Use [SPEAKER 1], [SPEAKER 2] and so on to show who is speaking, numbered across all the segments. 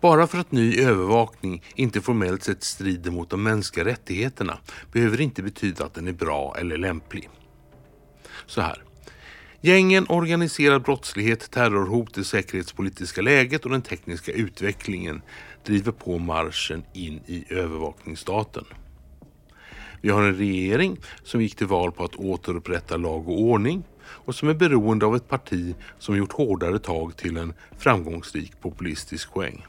[SPEAKER 1] Bara för att ny övervakning inte formellt sett strider mot de mänskliga rättigheterna behöver det inte betyda att den är bra eller lämplig. Så här. Gängen, organiserad brottslighet, terrorhot, det säkerhetspolitiska läget och den tekniska utvecklingen driver på marschen in i övervakningsstaten. Vi har en regering som gick till val på att återupprätta lag och ordning och som är beroende av ett parti som gjort hårdare tag till en framgångsrik populistisk poäng.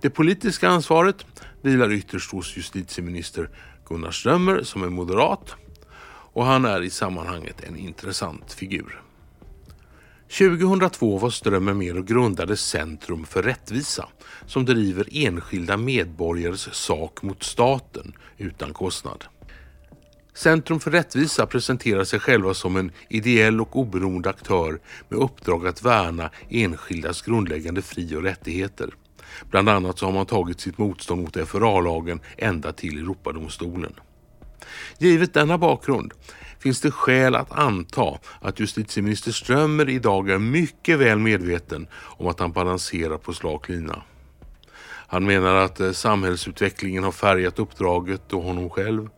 [SPEAKER 1] Det politiska ansvaret vilar ytterst hos justitieminister Gunnar Strömmer som är moderat och han är i sammanhanget en intressant figur. 2002 var Strömmer med och grundade Centrum för rättvisa som driver enskilda medborgares sak mot staten utan kostnad. Centrum för rättvisa presenterar sig själva som en ideell och oberoende aktör med uppdrag att värna enskildas grundläggande fri och rättigheter. Bland annat så har man tagit sitt motstånd mot FRA-lagen ända till Europadomstolen. Givet denna bakgrund finns det skäl att anta att justitieminister Strömmer idag är mycket väl medveten om att han balanserar på slak lina. Han menar att eh, samhällsutvecklingen har färgat uppdraget och honom själv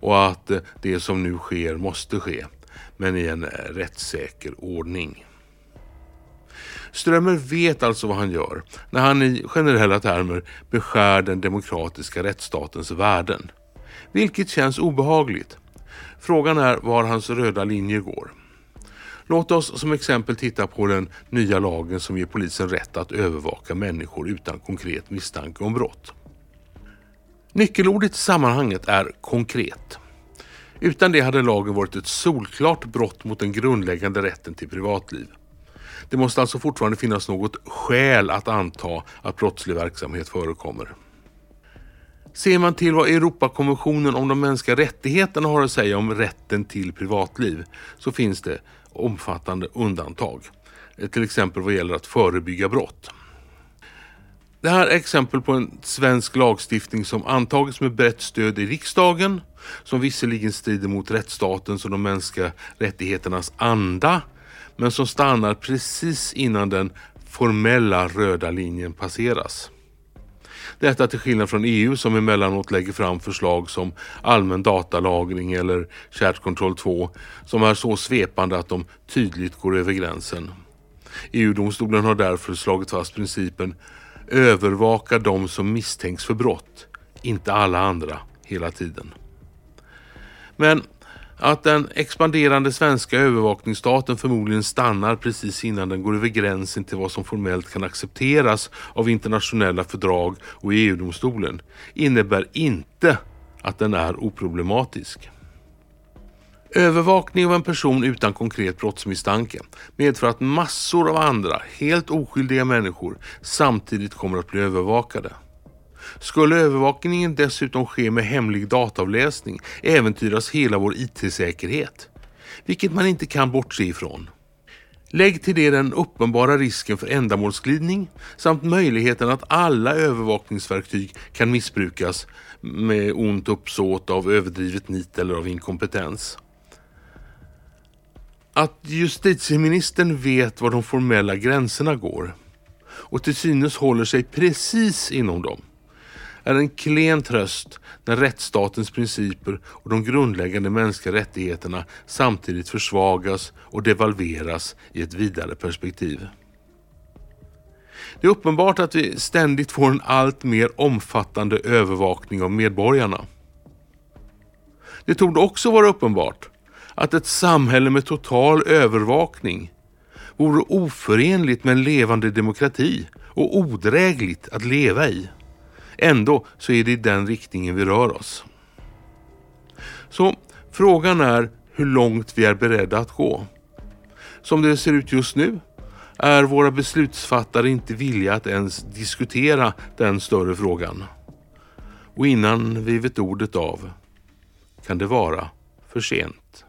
[SPEAKER 1] och att eh, det som nu sker måste ske, men i en eh, rättssäker ordning. Strömmer vet alltså vad han gör när han i generella termer beskär den demokratiska rättsstatens värden. Vilket känns obehagligt. Frågan är var hans röda linje går. Låt oss som exempel titta på den nya lagen som ger polisen rätt att övervaka människor utan konkret misstanke om brott. Nyckelordet i sammanhanget är konkret. Utan det hade lagen varit ett solklart brott mot den grundläggande rätten till privatliv. Det måste alltså fortfarande finnas något skäl att anta att brottslig verksamhet förekommer. Ser man till vad Europakonventionen om de mänskliga rättigheterna har att säga om rätten till privatliv så finns det omfattande undantag. Till exempel vad gäller att förebygga brott. Det här är exempel på en svensk lagstiftning som antagits med brett stöd i riksdagen, som visserligen strider mot rättsstatens och de mänskliga rättigheternas anda, men som stannar precis innan den formella röda linjen passeras. Detta till skillnad från EU som emellanåt lägger fram förslag som allmän datalagring eller Chat Control 2 som är så svepande att de tydligt går över gränsen. EU-domstolen har därför slagit fast principen övervaka de som misstänks för brott, inte alla andra hela tiden. Men att den expanderande svenska övervakningsstaten förmodligen stannar precis innan den går över gränsen till vad som formellt kan accepteras av internationella fördrag och EU-domstolen innebär inte att den är oproblematisk. Övervakning av en person utan konkret brottsmisstanke medför att massor av andra, helt oskyldiga människor samtidigt kommer att bli övervakade. Skulle övervakningen dessutom ske med hemlig dataavläsning äventyras hela vår IT-säkerhet, vilket man inte kan bortse ifrån. Lägg till det den uppenbara risken för ändamålsglidning samt möjligheten att alla övervakningsverktyg kan missbrukas med ont uppsåt av överdrivet nit eller av inkompetens. Att justitieministern vet var de formella gränserna går och till synes håller sig precis inom dem är en klen tröst när rättsstatens principer och de grundläggande mänskliga rättigheterna samtidigt försvagas och devalveras i ett vidare perspektiv. Det är uppenbart att vi ständigt får en allt mer omfattande övervakning av medborgarna. Det tog också vara uppenbart att ett samhälle med total övervakning vore oförenligt med en levande demokrati och odrägligt att leva i. Ändå så är det i den riktningen vi rör oss. Så frågan är hur långt vi är beredda att gå. Som det ser ut just nu är våra beslutsfattare inte villiga att ens diskutera den större frågan. Och innan vi vet ordet av kan det vara för sent.